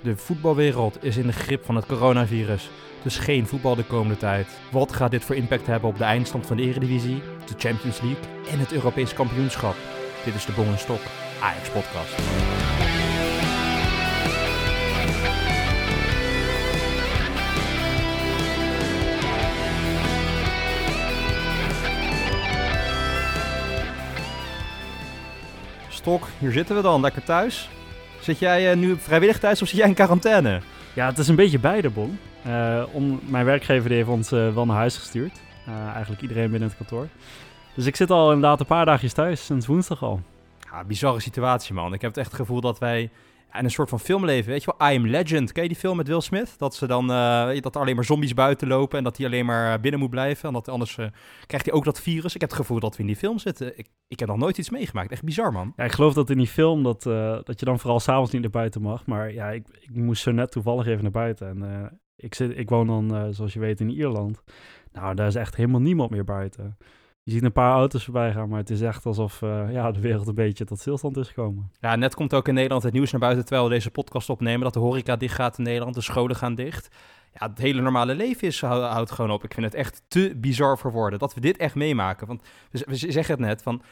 De voetbalwereld is in de grip van het coronavirus, dus geen voetbal de komende tijd. Wat gaat dit voor impact hebben op de eindstand van de Eredivisie, de Champions League en het Europees kampioenschap? Dit is de Bong Stok Ajax podcast. Stok, hier zitten we dan, lekker thuis. Zit jij eh, nu vrijwillig thuis of zit jij in quarantaine? Ja, het is een beetje beide, Bon. Eh, om, mijn werkgever die heeft ons eh, wel naar huis gestuurd. Eigenlijk iedereen binnen het kantoor. Dus ik zit al inderdaad een paar dagjes thuis, sinds woensdag al. Ja, bizarre situatie, man. Ik heb het echt het gevoel dat wij in een soort van filmleven. Weet je wel, I Am Legend. Ken je die film met Will Smith? Dat ze dan eh, dat alleen maar zombies buiten lopen en dat hij alleen maar binnen moet blijven. En dat anders eh, krijgt hij ook dat virus. Ik heb het gevoel dat we in die film zitten. Ik, ik heb nog nooit iets meegemaakt. Echt bizar, man. Ja, ik geloof dat in die film dat, eh, dat je dan vooral s'avonds niet naar buiten mag. Maar ja, ik, ik moest zo net toevallig even naar buiten. En eh, ik, zit, ik woon dan, eh, zoals je weet, in Ierland. Nou, daar is echt helemaal niemand meer buiten. Je ziet een paar auto's voorbij gaan, maar het is echt alsof eh, ja, de wereld een beetje tot stilstand is gekomen. Ja, net komt ook in Nederland het nieuws naar buiten terwijl we deze podcast opnemen. Dat de horeca dicht gaat in Nederland, de scholen gaan dicht. Ja, het hele normale leven is, hou- houdt gewoon op. Ik vind het echt te bizar voor woorden dat we dit echt meemaken. Want we, zeggen het net, van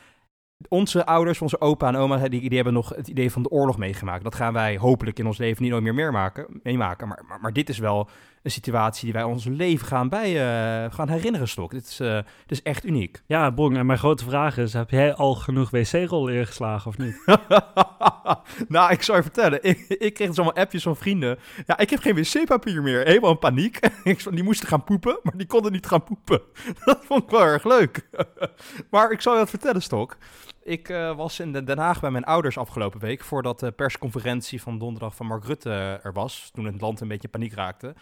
onze ouders, onze opa en oma, die, die hebben nog het idee van de oorlog meegemaakt. Dat gaan wij hopelijk in ons leven niet nooit meer meemaken. meemaken. Maar, maar dit is wel een situatie die wij ons leven gaan, bij, eh, gaan herinneren, Stok. Dit is, eh, dit is echt uniek. Ja, Bong, en mijn grote vraag is, heb jij al genoeg wc-rollen ingeslagen of niet? nou, ik zou je vertellen. Ik, ik kreeg dus allemaal appjes van vrienden. Ja, ik heb geen wc-papier meer. Helemaal in paniek. Die moesten gaan poepen, maar die konden niet gaan poepen. Dat vond ik wel erg leuk. maar ik zal je wat vertellen, Stok. Ik eh, was in Den Haag bij mijn ouders afgelopen week... voordat de persconferentie van donderdag van Mark Rutte eh, er was. Toen het land een beetje paniek raakte.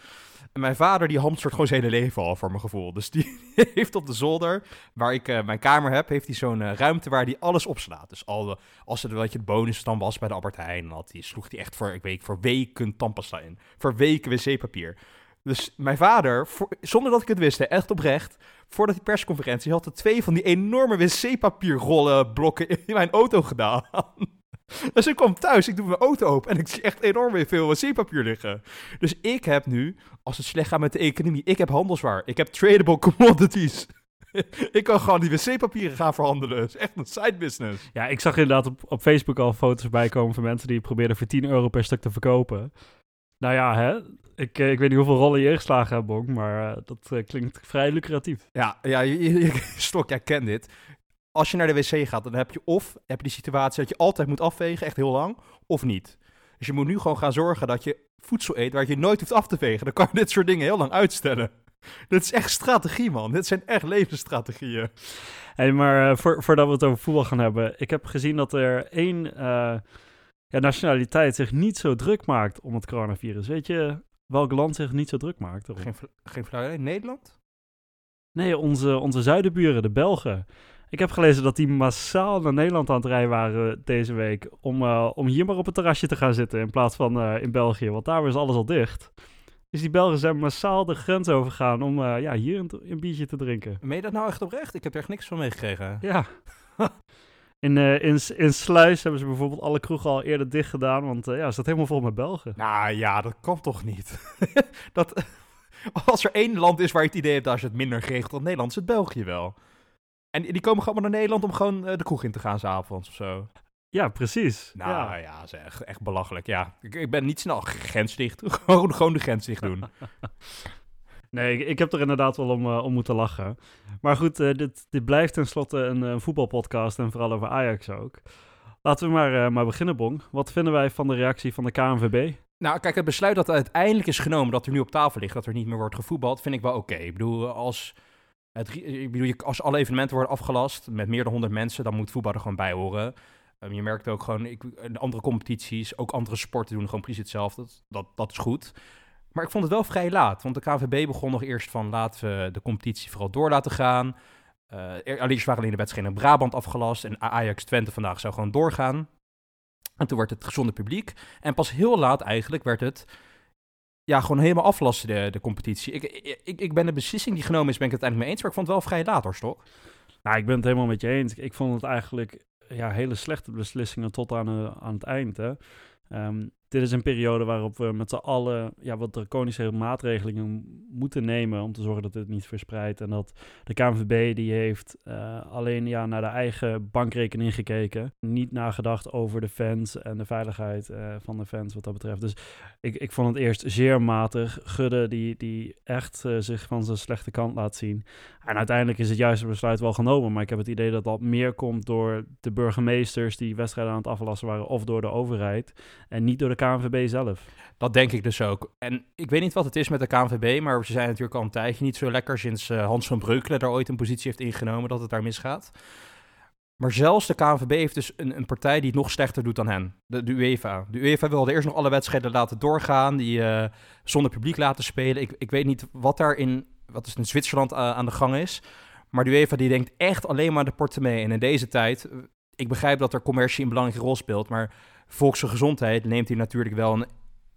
En mijn vader die hamstert gewoon zijn hele leven al, voor mijn gevoel. Dus die heeft op de zolder, waar ik eh, mijn kamer heb... heeft hij zo'n ruimte waar hij alles opslaat. Dus al als er weet je, het bonus was bij de Albert Heijn, had die, sloeg hij echt voor, ik weet, voor weken tandpasta in. Voor weken wc-papier. Dus mijn vader, zonder dat ik het wist, echt oprecht, voordat die persconferentie had er twee van die enorme wc-papierrollen blokken in mijn auto gedaan. Dus ik kwam thuis, ik doe mijn auto open en ik zie echt enorm veel wc-papier liggen. Dus ik heb nu, als het slecht gaat met de economie, ik heb handelswaar. Ik heb tradable commodities. ik kan gewoon die wc-papieren gaan verhandelen. Het is echt een side business. Ja, ik zag inderdaad op, op Facebook al foto's bijkomen van mensen die probeerden voor 10 euro per stuk te verkopen. Nou ja, hè? Ik, eh, ik weet niet hoeveel rollen je ingeslagen hebt, Bong, maar eh, dat eh, klinkt vrij lucratief. Ja, ja je, Stok, jij kent dit. Als je naar de wc gaat, dan heb je of heb je die situatie dat je altijd moet afvegen, echt heel lang, of niet. Dus je moet nu gewoon gaan zorgen dat je voedsel eet waar je nooit hoeft af te vegen. Dan kan je dit soort dingen heel lang uitstellen. Dit is echt strategie, man. Dit zijn echt levensstrategieën. Hey, maar eh, voor, voordat we het over voetbal gaan hebben, ik heb gezien dat er één ja, nationaliteit zich niet zo druk maakt om het coronavirus. Weet je welk land zich niet zo druk maakt? erom? Geen, geen flauw. Nederland? Nee, onze, onze zuidenburen, de Belgen. Ik heb gelezen dat die massaal naar Nederland aan het rijden waren deze week. Om, eh, om hier maar op het terrasje te gaan zitten in plaats van eh, in België. Want daar is alles al dicht. Dus die Belgen zijn massaal de grens overgegaan om eh, ja, hier een, een biertje te drinken. Meen je dat nou echt oprecht? Ik heb er echt niks van meegekregen. Ja. In, eh, in, in Sluis hebben ze bijvoorbeeld alle kroegen al eerder dicht gedaan. Want eh, ja, het staat helemaal vol met Belgen. Nou ja, dat kan toch niet? dat, als er één land is waar je het idee hebt dat je het minder geregeld dan Nederland, is het België wel. En die komen gewoon naar Nederland om gewoon eh, de kroeg in te gaan s'avonds of zo. Ja, precies. Nou ja. ja, dat is echt, echt belachelijk. Ja, ik, ik ben niet snel grens dicht. gewoon, gewoon de grens dicht doen. Nee, ik, heb er inderdaad wel om, eh, om moeten lachen. Maar goed, eh, dit, dit blijft tenslotte een eh, voetbalpodcast en vooral over Ajax ook. Laten we maar, maar beginnen, Bong. Wat vinden wij van de reactie van de KNVB? nou, kijk, het besluit dat uiteindelijk is genomen dat er nu op tafel ligt, dat er niet meer wordt gevoetbald, vind ik wel oké. Ik bedoel, als, het, ik bedoel, als alle evenementen worden afgelast met meer dan 100 mensen, dan moet voetbal er gewoon bij horen. Ehm, je merkt ook gewoon, ik, andere competities, ook andere sporten doen gewoon precies hetzelfde. Dat, dat is goed. Maar ik vond het wel vrij laat, want de KNVB begon nog eerst van laten we de competitie vooral door laten gaan. Eh allereerst waren alleen de wedstrijden in Brabant afgelast en Ajax Twente vandaag zou gewoon doorgaan. En toen werd het gezonde publiek. En pas heel laat eigenlijk werd het ja, gewoon helemaal aflasten, de, de competitie. Ik, ik, ik ben de beslissing die genomen is, ben ik het uiteindelijk mee eens. Maar ik vond het wel vrij laat hoor, Stok. Nou, ik ben het helemaal met je eens. Ik vond het eigenlijk ja, hele slechte beslissingen tot aan, eh, aan het eind. Hè. Ehm, dit is een periode waarop we met z'n allen ja, wat draconische maatregelingen moeten nemen om te zorgen dat dit niet verspreidt. En dat de KNVB die heeft uh, alleen ja, naar de eigen bankrekening gekeken. Niet nagedacht over de fans en de veiligheid uh, van de fans wat dat betreft. Dus ik, ik vond het eerst zeer matig. Gudde die, die echt uh, zich van zijn slechte kant laat zien. En uiteindelijk is het juiste besluit wel genomen. Maar ik heb het idee dat dat meer komt door de burgemeesters die wedstrijden aan het aflassen waren. Of door de overheid. En niet door de KNVB zelf. Dat denk ik dus ook. En ik weet niet wat het is met de KNVB. Maar ze zijn natuurlijk al een tijdje niet zo lekker. Sinds uh, Hans van Breukelen daar ooit een positie heeft ingenomen dat het daar misgaat. Maar zelfs de KNVB heeft dus een, een, partij die het nog slechter doet dan hen. De, UEFA. De UEFA wilde eerst nog alle wedstrijden laten doorgaan. Die uh, zonder publiek laten spelen. Ik, ik weet niet wat daar in wat is in Zwitserland uh, aan de gang is. Maar de UEFA die denkt echt alleen maar de portemonnee. En in deze tijd, ik begrijp dat er commercie een belangrijke rol speelt, maar volksgezondheid neemt hier natuurlijk wel een...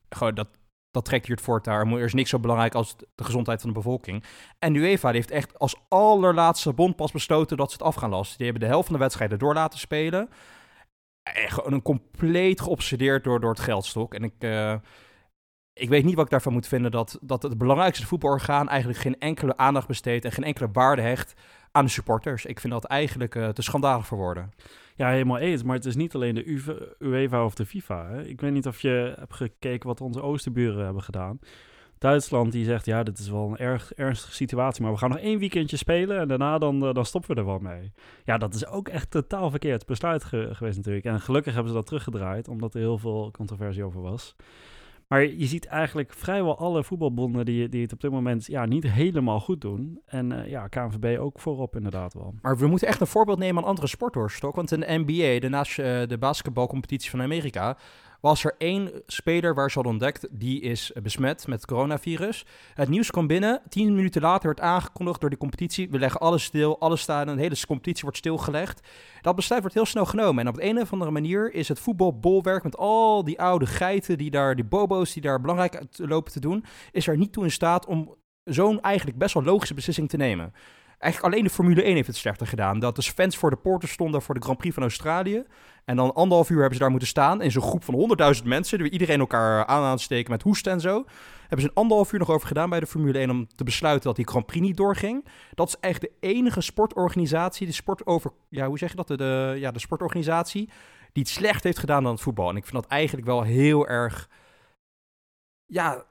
Gewoon, dat, dat trekt hier het voortouw. Er is niks zo belangrijk als de gezondheid van de bevolking. En UEFA heeft echt als allerlaatste bond pas besloten dat ze het af gaan lassen. Die hebben de helft van de wedstrijden door laten spelen. En gewoon een compleet geobsedeerd door, door het geldstok. En ik... Uh, ik weet niet wat ik daarvan moet vinden dat, dat het belangrijkste voetbalorgaan eigenlijk geen enkele aandacht besteedt en geen enkele waarde hecht aan de supporters. Ik vind dat eigenlijk uh, te schandalig voor woorden. Ja, helemaal eens. Maar het is niet alleen de UEFA of de FIFA. Hè? Ik weet niet of je hebt gekeken wat onze oosterburen hebben gedaan. Duitsland die zegt, ja, dit is wel een erg ernstige situatie, maar we gaan nog één weekendje spelen en daarna dan, uh, dan stoppen we er wel mee. Ja, dat is ook echt totaal verkeerd besluit ge geweest natuurlijk. En gelukkig hebben ze dat teruggedraaid, omdat er heel veel controversie over was. Maar je ziet eigenlijk vrijwel alle voetbalbonden die, die het op dit moment ja, niet helemaal goed doen. En uh, ja, KNVB ook voorop inderdaad wel. Maar we moeten echt een voorbeeld nemen aan andere sporten, Want in de NBA, de, uh, de basketbalcompetitie van Amerika, was er één speler waar ze hadden ontdekt, die is besmet met het coronavirus. Het nieuws kwam binnen, tien minuten later werd aangekondigd door de competitie, we leggen alles stil, alles staan, de hele competitie wordt stilgelegd. Dat besluit wordt heel snel genomen en op een of andere manier is het voetbalbolwerk met al die oude geiten, die daar, die bobo's die daar belangrijk lopen te doen, is er niet toe in staat om zo'n eigenlijk best wel logische beslissing te nemen. Eigenlijk alleen de Formule 1 heeft het slechter gedaan. Dat de fans voor de poorten stonden voor de Grand Prix van Australië. En dan anderhalf uur hebben ze daar moeten staan. In zo'n groep van 100.000 mensen. Die iedereen elkaar aan aan steken met hoesten en zo. Hebben ze een anderhalf uur nog over gedaan bij de Formule 1 om te besluiten dat die Grand Prix niet doorging. Dat is echt de enige sportorganisatie, de sport over, ja, hoe zeg je dat? De, de, ja, de sportorganisatie die het slecht heeft gedaan dan het voetbal. En ik vind dat eigenlijk wel heel erg, ja,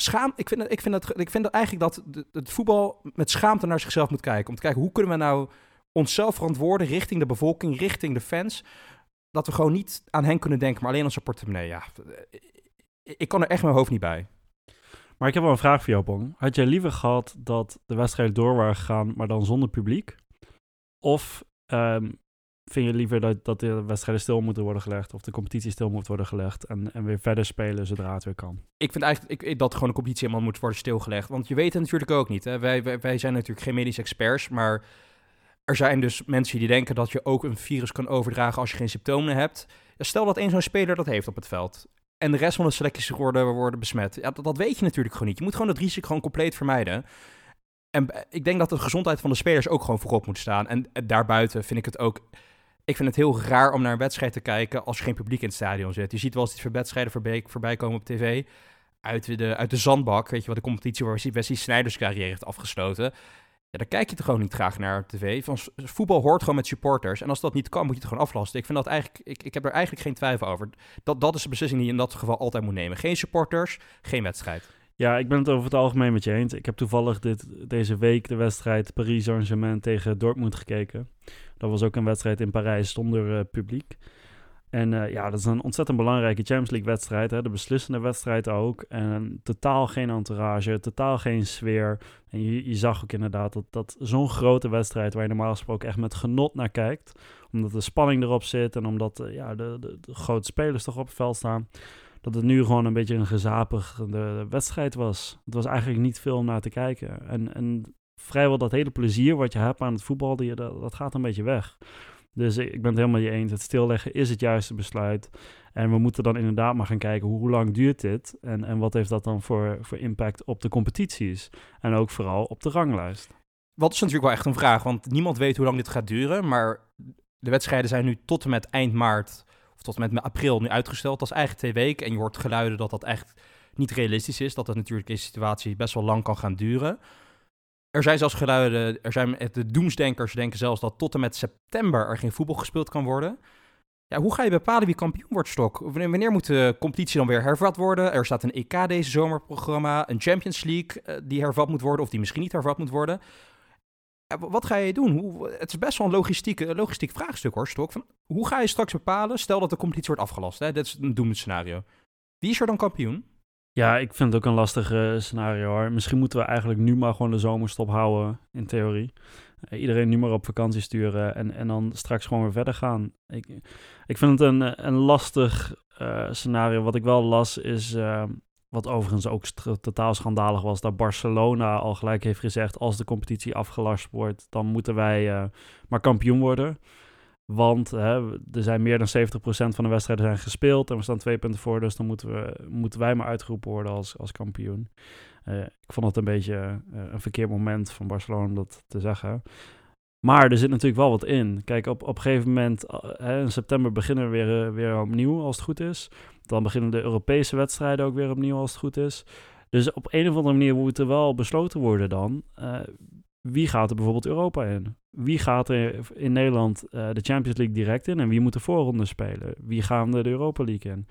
schaam. Ik vind, ik vind, dat, ik vind dat eigenlijk dat het voetbal met schaamte naar zichzelf moet kijken. Om te kijken hoe kunnen we nou onszelf verantwoorden richting de bevolking, richting de fans. Dat we gewoon niet aan hen kunnen denken, maar alleen zijn portemonnee. Ja, ik kan er echt mijn hoofd niet bij. Maar ik heb wel een vraag voor jou, Bong. Had jij liever gehad dat de wedstrijd door waren gegaan, maar dan zonder publiek? Of um, vind je liever dat, dat de wedstrijden stil moeten worden gelegd of de competitie stil moet worden gelegd en, en weer verder spelen zodra het weer kan? Ik vind eigenlijk ik, dat gewoon de competitie helemaal moet worden stilgelegd. Want je weet het natuurlijk ook niet. Hè? Wij, wij, zijn natuurlijk geen medische experts, maar er zijn dus mensen die denken dat je ook een virus kan overdragen als je geen symptomen hebt. Stel dat één zo'n speler dat heeft op het veld. En de rest van de selecties worden, worden besmet. Ja, dat, dat weet je natuurlijk gewoon niet. Je moet gewoon het risico gewoon compleet vermijden. En ik denk dat de gezondheid van de spelers ook gewoon voorop moet staan. En daarbuiten vind ik het ook ik vind het heel raar om naar een wedstrijd te kijken als er geen publiek in het stadion zit. Je ziet wel eens die wedstrijden voorbij, voorbij komen op tv. Uit de, uit de zandbak, weet je wat de competitie waar Wesley Snijders carrière heeft afgesloten. Ja, daar kijk je toch gewoon niet graag naar op tv. Van, voetbal hoort gewoon met supporters. En als dat niet kan, moet je het gewoon aflasten. Ik, vind dat eigenlijk, ik, ik heb er eigenlijk geen twijfel over. Dat, dat is de beslissing die je in dat geval altijd moet nemen. Geen supporters, geen wedstrijd. Ja, ik ben het over het algemeen met je eens. Ik heb toevallig dit, deze week de wedstrijd Paris Saint-Germain tegen Dortmund gekeken. Dat was ook een wedstrijd in Parijs zonder uh, publiek. En uh, ja, dat is een ontzettend belangrijke Champions League wedstrijd. Hè? De beslissende wedstrijd ook. En totaal geen entourage, totaal geen sfeer. En je, je zag ook inderdaad dat, dat zo'n grote wedstrijd... waar je normaal gesproken echt met genot naar kijkt... omdat de spanning erop zit en omdat uh, ja, de, de, de, grote spelers toch op het veld staan... dat het nu gewoon een beetje een gezapige wedstrijd was. Het was eigenlijk niet veel om naar te kijken. En, en vrijwel dat hele plezier wat je hebt aan het voetbal, dat gaat een beetje weg. Dus ik ben het helemaal je eens. Het stilleggen is het juiste besluit. En we moeten dan inderdaad maar gaan kijken hoe lang duurt dit en, en wat heeft dat dan voor, voor impact op de competities. En ook vooral op de ranglijst. Wat is natuurlijk wel echt een vraag, want niemand weet hoe lang dit gaat duren. Maar de wedstrijden zijn nu tot en met eind maart tot en met april nu uitgesteld. Dat is eigenlijk twee weken. En je hoort geluiden dat dat echt niet realistisch is. Dat het natuurlijk in situatie best wel lang kan gaan duren. Er zijn zelfs geluiden, er zijn de doemsdenkers denken zelfs dat tot en met september er geen voetbal gespeeld kan worden. Ja, hoe ga je bepalen wie kampioen wordt, Stok? Wanneer moet de competitie dan weer hervat worden? Er staat een EK deze zomerprogramma, een Champions League uh, die hervat moet worden of die misschien niet hervat moet worden. Wat ga je doen? Hoe, het is best wel een logistieke, logistiek vraagstuk hoor, Stok. Van, hoe ga je straks bepalen, stel dat de competitie wordt afgelast, hè? dit is een doemscenario. Wie is er dan kampioen? Ja, ik vind het ook een lastig uh, scenario hoor. Misschien moeten we eigenlijk nu maar gewoon de zomerstop houden, in theorie. Uh, iedereen nu maar op vakantie sturen en, en dan straks gewoon weer verder gaan. Ik, ik vind het een, een lastig uh, scenario. Wat ik wel las is, wat overigens ook totaal schandalig was, dat Barcelona al gelijk heeft gezegd, als de competitie afgelast wordt, dan moeten wij maar kampioen worden. Want hè, er zijn meer dan 70% van de wedstrijden zijn gespeeld en we staan twee punten voor, dus dan moeten, we, moeten wij maar uitgeroepen worden als, als kampioen. Uh, ik vond het een beetje uh, een verkeerd moment van Barcelona om dat te zeggen. Maar er zit natuurlijk wel wat in. Kijk, op, op een gegeven moment, uh, in september beginnen we weer, weer opnieuw als het goed is. Dan beginnen de Europese wedstrijden ook weer opnieuw als het goed is. Dus op een of andere manier moet er wel besloten worden dan wie gaat er bijvoorbeeld Europa in? Wie gaat er in Nederland de Champions League direct in en wie moet de voorronde spelen? Wie gaan er de Europa League in?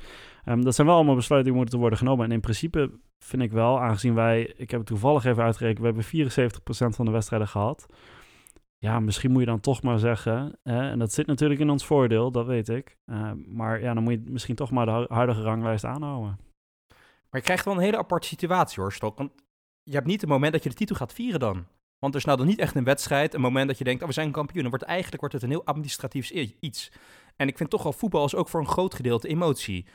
Um, dat zijn wel allemaal besluiten die moeten worden genomen. En in principe vind ik wel, aangezien wij, ik heb het toevallig even uitgerekend, we hebben 74% van de wedstrijden gehad. Ja, misschien moet je dan toch maar zeggen, hè, en dat zit natuurlijk in ons voordeel, dat weet ik. Uh, maar ja, dan moet je misschien toch maar de huidige ranglijst aanhouden. Maar je krijgt wel een hele aparte situatie hoor, Stok. Want je hebt niet het moment dat je de titel gaat vieren dan. Want er is nou dan niet echt een wedstrijd, een moment dat je denkt, oh, we zijn kampioen. Dan wordt eigenlijk wordt het een heel administratief iets. En ik vind toch wel, voetbal is ook voor een groot gedeelte emotie.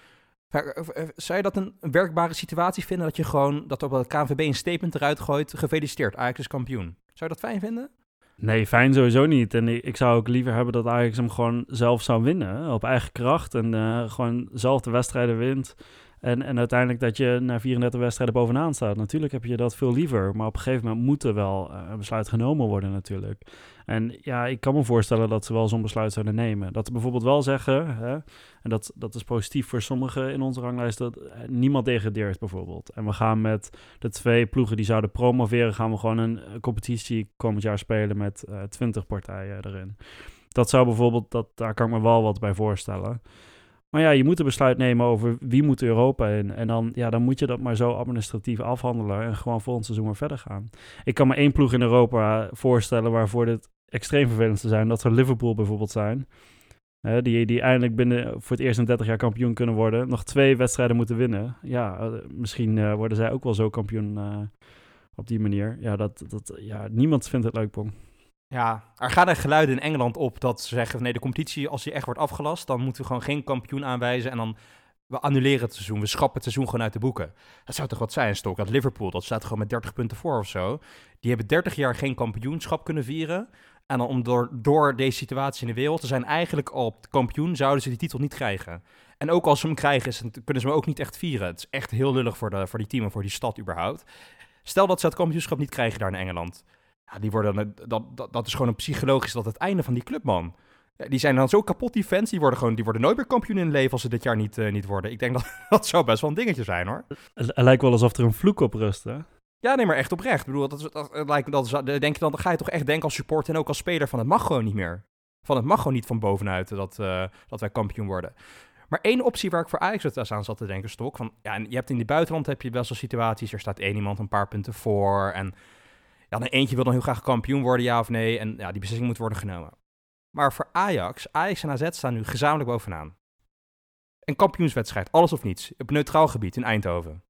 Eh, eh, zou je dat een werkbare situatie vinden, dat je gewoon, dat op het KNVB een statement eruit gooit, gefeliciteerd, Ajax is kampioen. Zou je dat fijn vinden? Nee, fijn sowieso niet. En ik zou ook liever hebben dat Ajax hem gewoon zelf zou winnen, op eigen kracht. En uh, gewoon zelf de wedstrijden wint. En, en uiteindelijk dat je na 34 wedstrijden bovenaan staat. Natuurlijk heb je dat veel liever. Maar op een gegeven moment moet er wel uh, een besluit genomen worden natuurlijk. En ja, ik kan me voorstellen dat ze wel zo'n besluit zouden nemen. Dat ze bijvoorbeeld wel zeggen, hè, en dat, dat is positief voor sommigen in onze ranglijst, dat eh, niemand degradeert bijvoorbeeld. En we gaan met de twee ploegen die zouden promoveren, gaan we gewoon een competitie komend jaar spelen met uh, 20 partijen erin. Dat zou bijvoorbeeld, dat, daar kan ik me wel wat bij voorstellen. Maar ja, je moet een besluit nemen over wie moet Europa in. En dan, ja, dan moet je dat maar zo administratief afhandelen en gewoon volgend seizoen weer verder gaan. Ik kan me één ploeg in Europa voorstellen waarvoor dit extreem vervelend zou zijn. Dat zou Liverpool bijvoorbeeld zijn. die, die eindelijk binnen voor het eerst in 30 jaar kampioen kunnen worden. Nog twee wedstrijden moeten winnen. Ja, eh, misschien uh, worden zij ook wel zo kampioen uh, op die manier. Ja, dat, dat, ja, niemand vindt het leuk, Pong. Ja, er gaan er geluiden in Engeland op dat ze zeggen: nee, de competitie, als die echt wordt afgelast, dan moeten we gewoon geen kampioen aanwijzen. En dan we annuleren het seizoen, we schrappen het seizoen gewoon uit de boeken. Dat zou toch wat zijn, Stok? Dat Liverpool, dat staat gewoon met 30 punten voor of zo. Die hebben 30 jaar geen kampioenschap kunnen vieren. En dan om door, door deze situatie in de wereld te zijn eigenlijk al kampioen, zouden ze die titel niet krijgen. En ook als ze hem krijgen, kunnen ze hem ook niet echt vieren. Het is echt heel lullig voor, de, voor die team en voor die stad überhaupt. Stel dat ze het kampioenschap niet krijgen daar in Engeland. Ja, die worden, dat, dat, dat is gewoon een psychologisch dat het einde van die club, man. Ja, die zijn dan zo kapot, die fans. Die worden, gewoon, die worden nooit meer kampioen in het leven als ze dit jaar niet, uh, niet worden. Ik denk dat dat zou best wel een dingetje zijn, hoor. Het, lijkt wel alsof er een vloek op rust, hè? Ja, nee, maar echt oprecht. Ik bedoel, dat, dat, dat, lijkt, dat denk je dan, dan ga je toch echt denken als supporter en ook als speler van het mag gewoon niet meer. Van het mag gewoon niet van bovenuit dat, uh, dat wij kampioen worden. Maar één optie waar ik voor Ajax het aan zat te denken, Stok. Van, ja, en je hebt in die buitenland heb je best wel situaties. Er staat één iemand een paar punten voor. En ja, dan eentje wil dan heel graag kampioen worden, ja of nee. En ja, die beslissing moet worden genomen. Maar voor Ajax, Ajax en AZ staan nu gezamenlijk bovenaan. Een kampioenswedstrijd, alles of niets, op neutraal gebied in Eindhoven.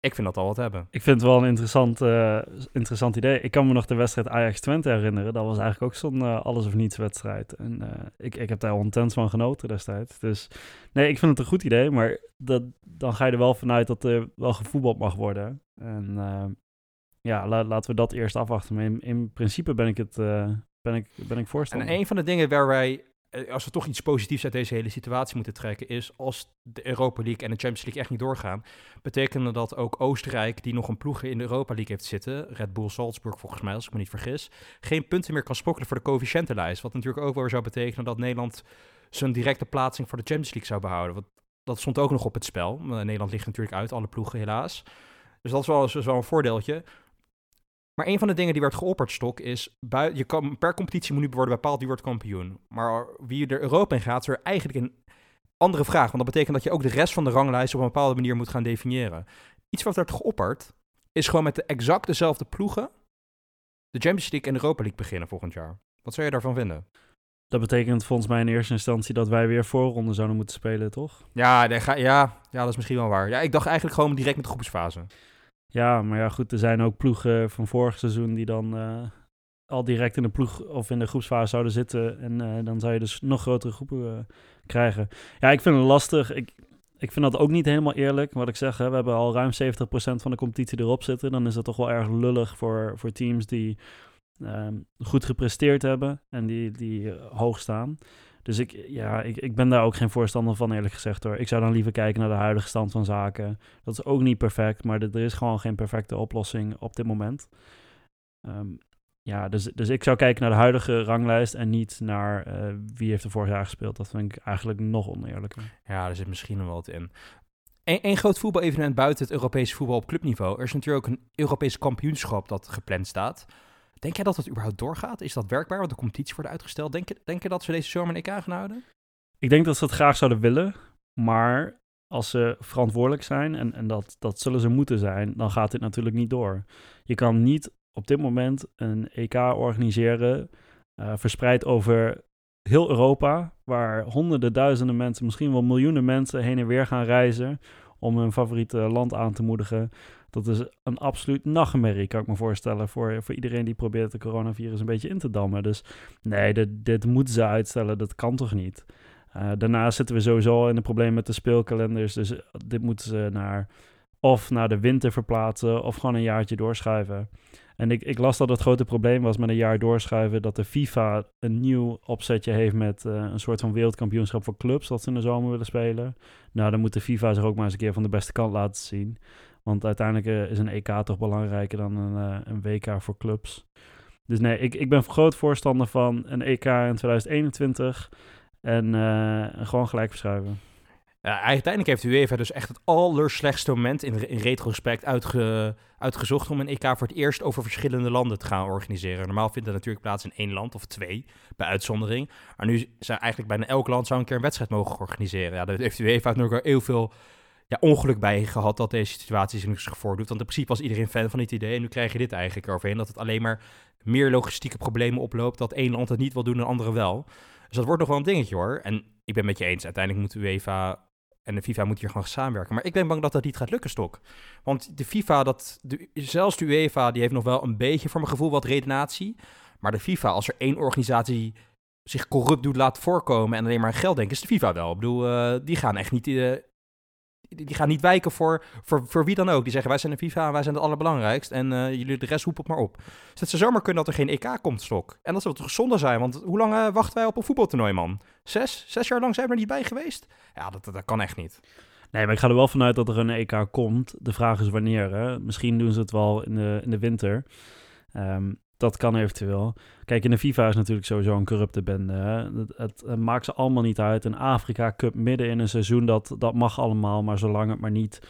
Ik vind dat al wat hebben. Ik vind het wel een interessant, uh, interessant idee. Ik kan me nog de wedstrijd Ajax-Twente herinneren. Dat was eigenlijk ook zo'n uh, alles of niets wedstrijd. En uh, ik, ik heb daar intens van genoten destijds. Dus nee, ik vind het een goed idee. Maar dat, dan ga je er wel vanuit dat er wel gevoetbald mag worden. En ja, laten we dat eerst afwachten. Maar in, in principe ben ik het uh, ben ik, ben ik voorstander. En een van de dingen waar wij, eh, als we toch iets positiefs uit deze hele situatie moeten trekken, is als de Europa League en de Champions League echt niet doorgaan, betekende dat ook Oostenrijk, die nog een ploeg in de Europa League heeft zitten, Red Bull Salzburg volgens mij, als ik me niet vergis, geen punten meer kan sprokkelen voor de coëfficiëntenlijst. Wat natuurlijk ook wel zou betekenen dat Nederland zijn directe plaatsing voor de Champions League zou behouden. Want dat stond ook nog op het spel. Nederland ligt natuurlijk uit, alle ploegen helaas. Dus dat is wel, is wel een voordeeltje. Maar een van de dingen die werd geopperd, Stok, is... je kan, per competitie moet nu worden bepaald wie wordt kampioen. Maar wie er Europa in gaat, is er eigenlijk een andere vraag. Want dat betekent dat je ook de rest van de ranglijst op een bepaalde manier moet gaan definiëren. Iets wat werd geopperd, is gewoon met de exact dezelfde ploegen... de Champions League en de Europa League beginnen volgend jaar. Wat zou je daarvan vinden? Dat betekent volgens mij in eerste instantie dat wij weer voorronde zouden moeten spelen, toch? Ja, ja, ja, dat is misschien wel waar. Ja, ik dacht eigenlijk gewoon direct met de groepsfase. Ja, maar ja, goed, er zijn ook ploegen van vorig seizoen die dan uh, al direct in de ploeg of in de groepsfase zouden zitten. En uh, dan zou je dus nog grotere groepen uh, krijgen. Ja, ik vind het lastig. Ik, ik vind dat ook niet helemaal eerlijk. Wat ik zeg, we hebben al ruim 70% van de competitie erop zitten. Dan is dat toch wel erg lullig voor, voor teams die um, goed gepresteerd hebben en die, die hoog staan. Dus ik, ja, ik, ik ben daar ook geen voorstander van, eerlijk gezegd hoor. Ik zou dan liever kijken naar de huidige stand van zaken. Dat is ook niet perfect, maar er is gewoon geen perfecte oplossing op dit moment. Um, ja, dus, dus ik zou kijken naar de huidige ranglijst en niet naar uh, wie heeft er vorig jaar gespeeld. Dat vind ik eigenlijk nog oneerlijker. Ja, er zit misschien nog wat in. Eén groot voetbal-evenement buiten het Europese voetbal op clubniveau. Er is natuurlijk ook een Europees kampioenschap dat gepland staat. Denk jij dat het überhaupt doorgaat? Is dat werkbaar? Want de competitie wordt uitgesteld. Denk je, denk je dat ze deze zomer een EK gaan houden? Ik denk dat ze het graag zouden willen. Maar als ze verantwoordelijk zijn, en, en dat, dat zullen ze moeten zijn, dan gaat dit natuurlijk niet door. Je kan niet op dit moment een EK organiseren, uh, verspreid over heel Europa, waar honderden, duizenden mensen, misschien wel miljoenen mensen heen en weer gaan reizen om hun favoriete land aan te moedigen. Dat is een absoluut nachtmerrie, kan ik me voorstellen, voor, voor iedereen die probeert de coronavirus een beetje in te dammen. Dus nee, dit, dit moeten ze uitstellen, dat kan toch niet? Uh, daarnaast zitten we sowieso in een probleem met de speelkalenders, dus dit moeten ze naar of naar de winter verplaatsen of gewoon een jaartje doorschuiven. En ik, ik las dat het grote probleem was met een jaar doorschuiven dat de FIFA een nieuw opzetje heeft met uh, een soort van wereldkampioenschap voor clubs dat ze in de zomer willen spelen. Nou, dan moet de FIFA zich ook maar eens een keer van de beste kant laten zien. Want uiteindelijk uh, is een EK toch belangrijker dan een, uh, een WK voor clubs. Dus nee, ik, ik ben groot voorstander van een EK in 2021 en gewoon gelijk verschuiven. Uiteindelijk heeft UEFA dus echt het allerslechtste moment in, retrospect uitge, uitgezocht om een EK voor het eerst over verschillende landen te gaan organiseren. Normaal vindt dat natuurlijk plaats in één land of twee, bij uitzondering. Maar nu zou eigenlijk bijna elk land zou een keer een wedstrijd mogen organiseren. Ja, daar heeft UEFA nog wel heel veel ja, ongeluk bij gehad dat deze situatie zich voordoet. Want in principe was iedereen fan van dit idee. En nu krijg je dit eigenlijk overheen. Dat het alleen maar meer logistieke problemen oploopt. Dat één land het niet wil doen en andere wel. Dus dat wordt nog wel een dingetje hoor. En ik ben met je eens. Uiteindelijk moet UEFA en de FIFA moet hier gewoon samenwerken. Maar ik ben bang dat dat niet gaat lukken, Stok. Want de FIFA, dat, zelfs de UEFA, die heeft nog wel een beetje voor mijn gevoel wat redenatie. Maar de FIFA, als er één organisatie zich corrupt doet laat voorkomen en alleen maar aan geld denkt, is de FIFA wel. Ik bedoel, uh, die gaan echt niet uh, die gaan niet wijken voor, voor, voor wie dan ook. Die zeggen, wij zijn de FIFA en wij zijn het allerbelangrijkst. En uh, jullie de rest roepen het maar op. Dus het zou zomaar kunnen dat er geen EK komt, Stok. En dat zou toch zonde zijn, want hoe lang uh, wachten wij op een voetbaltoernooi, man? Zes? Zes jaar lang zijn we er niet bij geweest? Ja, dat, dat, kan echt niet. Nee, maar ik ga er wel vanuit dat er een EK komt. De vraag is wanneer. Hè? Misschien doen ze het wel in de, in de winter. Um, dat kan eventueel. Kijk, in de FIFA is natuurlijk sowieso een corrupte bende. Hè? Het, het, maakt ze allemaal niet uit. Een Afrika Cup midden in een seizoen, dat, dat mag allemaal. Maar zolang het maar niet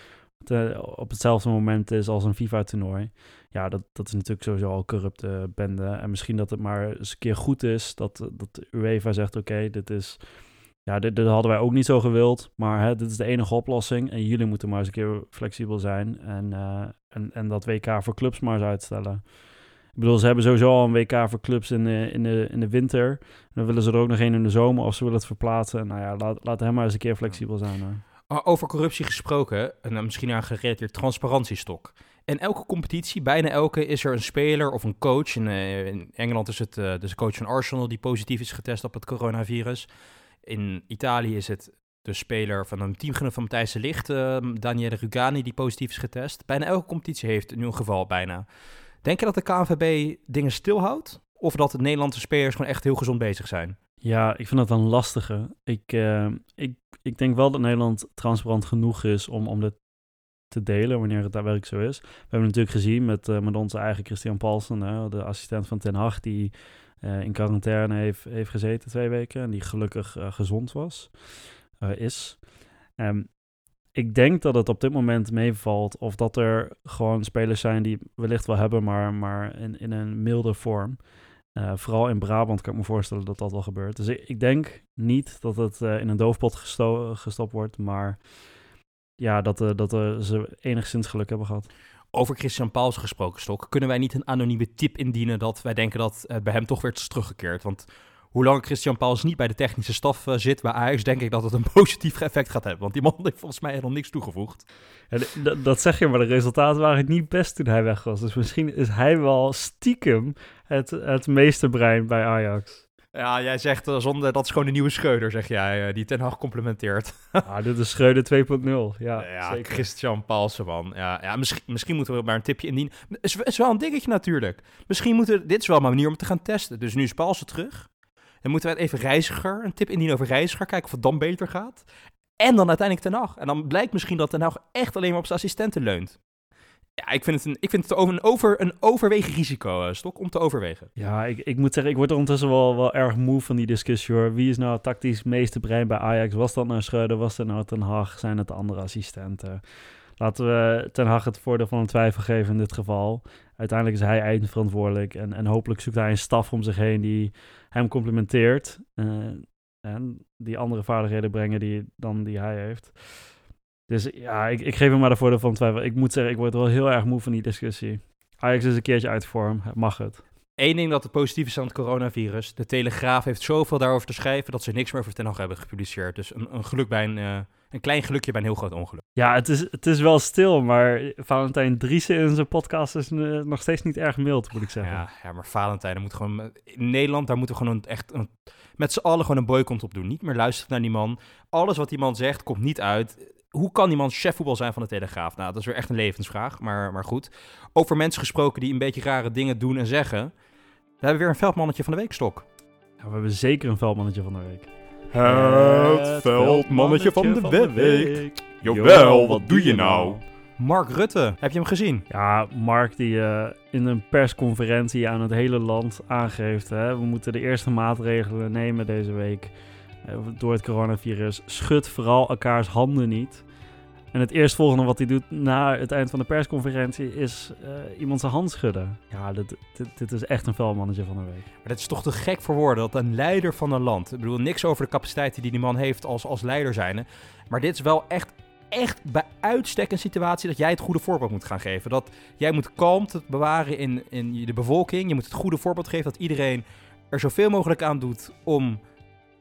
op hetzelfde moment is als een FIFA-toernooi. Ja, dat, dat is natuurlijk sowieso al corrupte bende. En misschien dat het maar eens een keer goed is dat, dat UEFA zegt... oké, dit is... Ja, dit, hadden wij ook niet zo gewild, maar hè, dit is de enige oplossing. En jullie moeten maar eens een keer flexibel zijn. En, uh, en, en dat WK voor clubs maar eens uitstellen. Ik bedoel, ze hebben sowieso al een WK voor clubs in de, in de, in de winter. Dan willen ze er ook nog één in de zomer of ze willen het verplaatsen. Nou ja, laat, laat hem maar eens een keer flexibel zijn. Over corruptie gesproken, en misschien aan gerelateerd transparantiestok. In elke competitie, bijna elke, is er een speler of een coach. In, uh, in Engeland is het uh, de coach van Arsenal die positief is getest op het coronavirus. In Italië is het de speler van een teamgenoot van Matthijs de Ligt, uh, Daniele Rugani, die positief is getest. Bijna elke competitie heeft nu een geval bijna. Denk je dat de KNVB dingen stilhoudt? Of dat de Nederlandse spelers gewoon echt heel gezond bezig zijn? Ja, ik vind dat een lastige. Ik, uh, ik, ik denk wel dat Nederland transparant genoeg is om, om dit te delen wanneer het daadwerkelijk zo is. We hebben natuurlijk gezien met, uh, met onze eigen Christian Paulsen, de assistent van Ten Hag, die eh, in quarantaine heeft, heeft gezeten twee weken en die gelukkig eh, gezond was, eh, is. Ehm, ik denk dat het op dit moment meevalt of dat er gewoon spelers zijn die wellicht wel hebben, maar, maar in, in een milde vorm. Eh, vooral in Brabant kan ik me voorstellen dat dat wel gebeurt. Dus ik, denk niet dat het eh, in een doofpot gesto- gestopt wordt, maar ja, dat, eh, dat ze enigszins geluk hebben gehad. Over Christian Pauls gesproken, Stok. Kunnen wij niet een anonieme tip indienen dat wij denken dat bij hem toch weer is teruggekeerd? Want hoe lang Christian Pauls niet bij de technische staf eh, zit bij Ajax, denk ik dat het een positief effect gaat hebben. Want die man heeft volgens mij helemaal niks toegevoegd. Ja, dat zeg je, maar de resultaten waren niet best toen hij weg was. Dus misschien is hij wel stiekem het, het meeste brein bij Ajax. Ja, jij zegt uh, zonder dat is gewoon een nieuwe Scheuder, zeg jij, uh, die Ten Hag complementeert. ah, dit is Schreuder 2.0. Ja, ja zeker. Christian Paulsen, man. Ja, ja misschien, misschien moeten we maar een tipje indienen. Het is, is wel een dingetje natuurlijk. Misschien moeten dit is wel een manier om te gaan testen. Dus nu is Paulsen terug. Dan moeten we even Reiziger, een tip indienen over Reiziger, kijken of het dan beter gaat. En dan uiteindelijk Ten Hag. En dan blijkt misschien dat Ten Hag echt alleen maar op zijn assistenten leunt. Ja, ik vind het een, ik vind het een, over, een overwegen risico, uh, Stok, om te overwegen. Ja, ik, ik moet zeggen, ik word er ondertussen wel, wel erg moe van die discussie hoor. Wie is nou tactisch meeste brein bij Ajax? Was dat nou Schreuder? Was dat nou Ten Hag? Zijn het de andere assistenten? Laten we Ten Hag het voordeel van een twijfel geven in dit geval. Uiteindelijk is hij eindverantwoordelijk en, en hopelijk zoekt hij een staf om zich heen die hem complementeert. Uh, en die andere vaardigheden brengen die, dan die hij heeft. Dus ja, ik, ik geef hem maar de voordeel van twijfel. Ik moet zeggen, ik word wel heel erg moe van die discussie. Ajax is een keertje uit vorm, mag het. Eén ding dat het positief is aan het coronavirus. De Telegraaf heeft zoveel daarover te schrijven dat ze niks meer over Ten Hag hebben gepubliceerd. Dus een, een geluk bij een, uh, een klein gelukje bij een heel groot ongeluk. Ja, het is, het is wel stil, maar Valentijn Driessen in zijn podcast is uh, nog steeds niet erg mild, moet ik zeggen. Ja, ja maar Valentijn moet gewoon... In Nederland, daar moeten we gewoon echt een, met z'n allen gewoon een boycott op doen. Niet meer luisteren naar die man. Alles wat die man zegt, komt niet uit hoe kan iemand chefvoetbal zijn van de Telegraaf? Nou, dat is weer echt een levensvraag, maar, maar goed. Over mensen gesproken die een beetje rare dingen doen en zeggen. We hebben weer een veldmannetje van de week, Stok. Ja, we hebben zeker een veldmannetje van de week. Het veldmannetje van de, van de week. Jawel, wat doe je nou? Mark Rutte, heb je hem gezien? Ja, Mark die uh, in een persconferentie aan het hele land aangeeft... Hè, we moeten de eerste maatregelen nemen deze week door het coronavirus. Schud vooral elkaars handen niet. En het eerstvolgende wat hij doet na het eind van de persconferentie is uh, iemand zijn hand schudden. Ja, dit, dit, is echt een velmannetje van de week. Maar dat is toch te gek voor woorden dat een leider van een land. Ik bedoel, niks over de capaciteiten die die man heeft als, als leider zijn. Maar dit is wel echt, echt bij uitstek een situatie dat jij het goede voorbeeld moet gaan geven. Dat jij moet kalmte bewaren in, in de bevolking. Je moet het goede voorbeeld geven dat iedereen er zoveel mogelijk aan doet om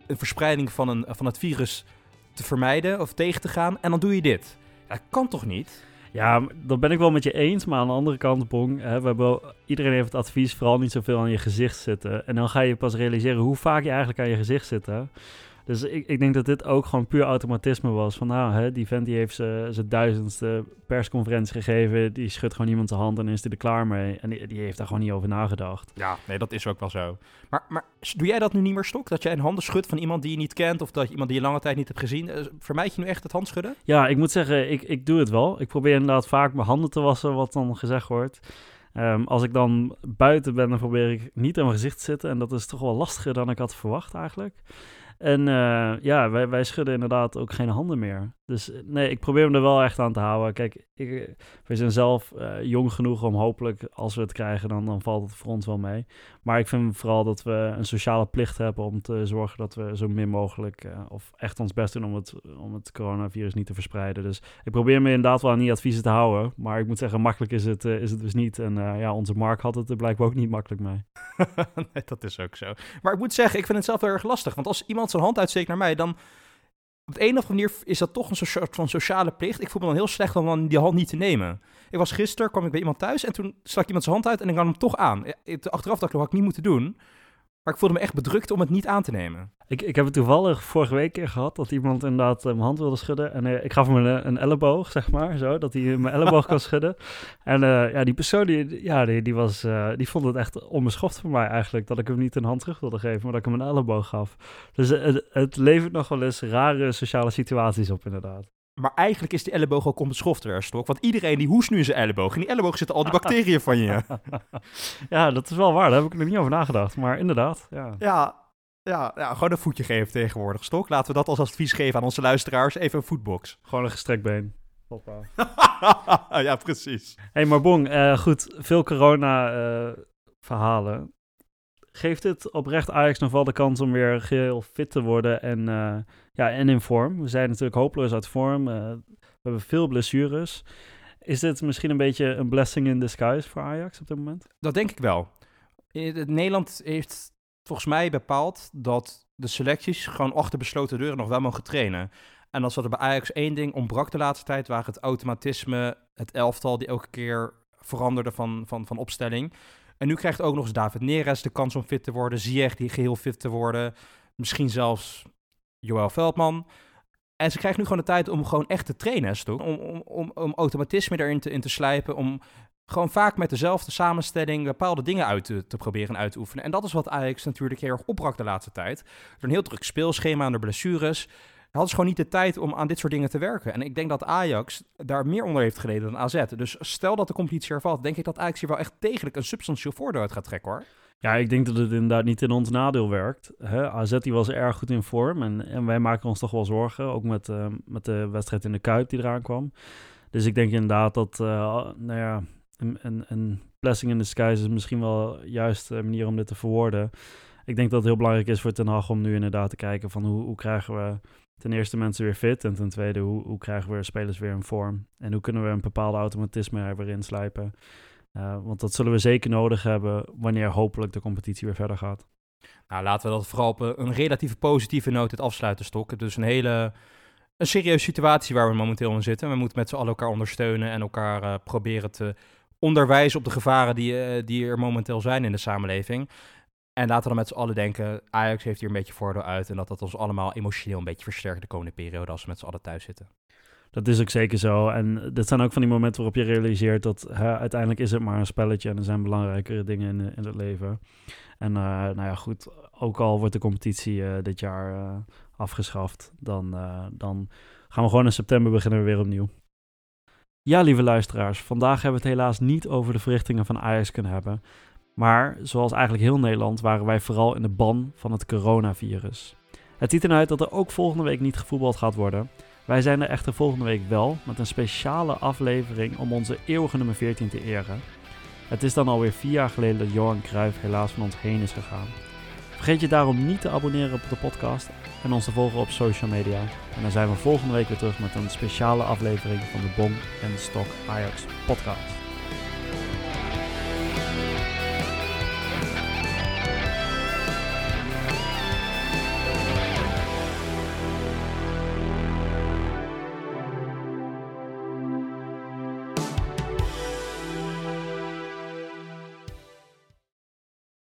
een verspreiding van, een, van het virus te vermijden of tegen te gaan. En dan doe je dit. Dat kan toch niet? Ja, dat ben ik wel met je eens. Maar aan de andere kant, Bong, hè, we hebben, iedereen heeft het advies vooral niet zoveel aan je gezicht zitten. En dan ga je pas realiseren hoe vaak je eigenlijk aan je gezicht zit. Hè? Dus ik, ik denk dat dit ook gewoon puur automatisme was. Van nou, hè, die vent die heeft zijn duizendste persconferentie gegeven. Die schudt gewoon iemand de hand en is hij er klaar mee. En die, die, heeft daar gewoon niet over nagedacht. Ja, nee, dat is ook wel zo. Maar, maar doe jij dat nu niet meer, Stok? Dat jij een handen schudt van iemand die je niet kent... of dat je iemand die je lange tijd niet hebt gezien? Vermijd je nu echt het handschudden? Ja, ik moet zeggen, ik, ik doe het wel. Ik probeer inderdaad vaak mijn handen te wassen, wat dan gezegd wordt. Um, als ik dan buiten ben, dan probeer ik niet aan mijn gezicht te zitten. En dat is toch wel lastiger dan ik had verwacht eigenlijk. En uh, ja, wij, wij schudden inderdaad ook geen handen meer. Dus nee, ik probeer hem er wel echt aan te houden. Kijk, ik, we zijn zelf uh, jong genoeg om hopelijk, als we het krijgen, dan, dan valt het ons wel mee. Maar ik vind vooral dat we een sociale plicht hebben om te zorgen dat we zo min mogelijk, of echt ons best doen om het, om het coronavirus niet te verspreiden. Dus ik probeer me inderdaad wel aan die adviezen te houden. Maar ik moet zeggen, makkelijk is het, is het dus niet. En ja, onze Mark had het er blijkbaar ook niet makkelijk mee. nee, dat is ook zo. Maar ik moet zeggen, ik vind het zelf heel erg lastig. Want als iemand zijn hand uitsteekt naar mij, dan op de een of andere manier is dat toch een soort van sociale plicht. Ik voel me dan heel slecht om dan die hand niet te nemen. Ik was gisteren, kwam ik bij iemand thuis en toen stak iemand zijn hand uit en ik nam hem toch aan. Achteraf dacht ik, dat had ik niet moeten doen. Maar ik voelde me echt bedrukt om het niet aan te nemen. Ik, ik heb het toevallig vorige week keer gehad dat iemand inderdaad uh, mijn hand wilde schudden. En uh, ik gaf hem een, een, elleboog, zeg maar, zo, dat hij mijn elleboog kan schudden. En uh, ja, die persoon die, ja, die, die, was, die vond het echt onbeschoft voor mij eigenlijk, dat ik hem niet een hand terug wilde geven, maar dat ik hem een elleboog gaf. Dus het, het levert nog wel eens rare sociale situaties op, inderdaad. Maar eigenlijk is die elleboog ook onbeschofter, Stok. Want iedereen die hoest nu in zijn elleboog. In die elleboog zitten al die bacteriën van je. ja, dat is wel waar. Daar heb ik er niet over nagedacht. Maar inderdaad, ja. Ja, ja, ja, gewoon een voetje geven tegenwoordig, Stok. Laten we dat als advies geven aan onze luisteraars. Even een voetbox. Gewoon een gestrekt been. Hoppa. ja, precies. hey, maar Bong, uh, goed. Veel corona-verhalen. Geeft dit oprecht Ajax nog wel de kans om weer heel fit te worden en, uh, ja, en in vorm? We zijn natuurlijk hopeloos uit vorm. Uh, we hebben veel blessures. Is dit misschien een beetje een blessing in disguise voor Ajax op dit moment? Dat denk ik wel. Nederland heeft volgens mij bepaald dat de selecties gewoon achter besloten deuren nog wel mogen trainen. En als dat er bij Ajax één ding ontbrak de laatste tijd, waren het automatisme, het elftal die elke keer veranderde van, van, van opstelling. En nu krijgt ook nog eens David Neres de kans om fit te worden, Ziyech die geheel fit te worden, misschien zelfs Joël Veldman. En ze krijgen nu gewoon de tijd om gewoon echt te trainen, Om, om, om, om automatisme erin te, in te slijpen, om gewoon vaak met dezelfde samenstelling bepaalde dingen uit te, te, proberen uit te oefenen. En dat is wat Ajax natuurlijk heel erg opbrak de laatste tijd. Door een heel druk speelschema aan de blessures hadden ze gewoon niet de tijd om aan dit soort dingen te werken. En ik denk dat Ajax daar meer onder heeft geleden dan AZ. Dus stel dat de competitie hervalt, denk ik dat Ajax hier wel echt degelijk een substantieel voordeel uit gaat trekken hoor. Ja, ik denk dat het inderdaad niet in ons nadeel werkt. AZ die was erg goed in vorm en, en wij maken ons toch wel zorgen. Ook met, uh, met de wedstrijd in de Kuip die eraan kwam. Dus ik denk inderdaad dat, uh, nou ja, een, een, een blessing in skies is misschien wel juist de manier om dit te verwoorden. Ik denk dat het heel belangrijk is voor Ten Hag om nu inderdaad te kijken van hoe, hoe krijgen we ten eerste mensen weer fit en ten tweede hoe, hoe krijgen we spelers weer in vorm en hoe kunnen we een bepaalde automatisme er weer inslijpen. Uh, want dat zullen we zeker nodig hebben wanneer hopelijk de competitie weer verder gaat. Nou, laten we dat vooral op een relatief positieve noot het afsluiten, Stok. Dus een hele een serieuze situatie waar we momenteel in zitten. We moeten met z'n allen elkaar ondersteunen en elkaar uh, proberen te onderwijzen op de gevaren die, uh, die er momenteel zijn in de samenleving. En laten we dan met z'n allen denken, Ajax heeft hier een beetje voordeel uit. En dat dat ons allemaal emotioneel een beetje versterkt de komende periode als we met z'n allen thuis zitten. Dat is ook zeker zo. En dit zijn ook van die momenten waarop je realiseert dat uiteindelijk is het maar een spelletje en er zijn belangrijkere dingen in, in het leven. En uh, nou ja, goed, ook al wordt de competitie uh, dit jaar afgeschaft, dan, dan gaan we gewoon in september beginnen we weer opnieuw. Ja, lieve luisteraars, vandaag hebben we het helaas niet over de verrichtingen van Ajax kunnen hebben. Maar zoals eigenlijk heel Nederland waren wij vooral in de ban van het coronavirus. Het ziet eruit dat er ook volgende week niet gevoetbald gaat worden. Wij zijn er echter volgende week wel met een speciale aflevering om onze eeuwige nummer 14 te eren. Het is dan alweer vier jaar geleden dat Johan Cruijff helaas van ons heen is gegaan. Vergeet je daarom niet te abonneren op de podcast en ons te volgen op social media. En dan zijn we volgende week weer terug met een speciale aflevering van de Bom en Stok Ajax podcast.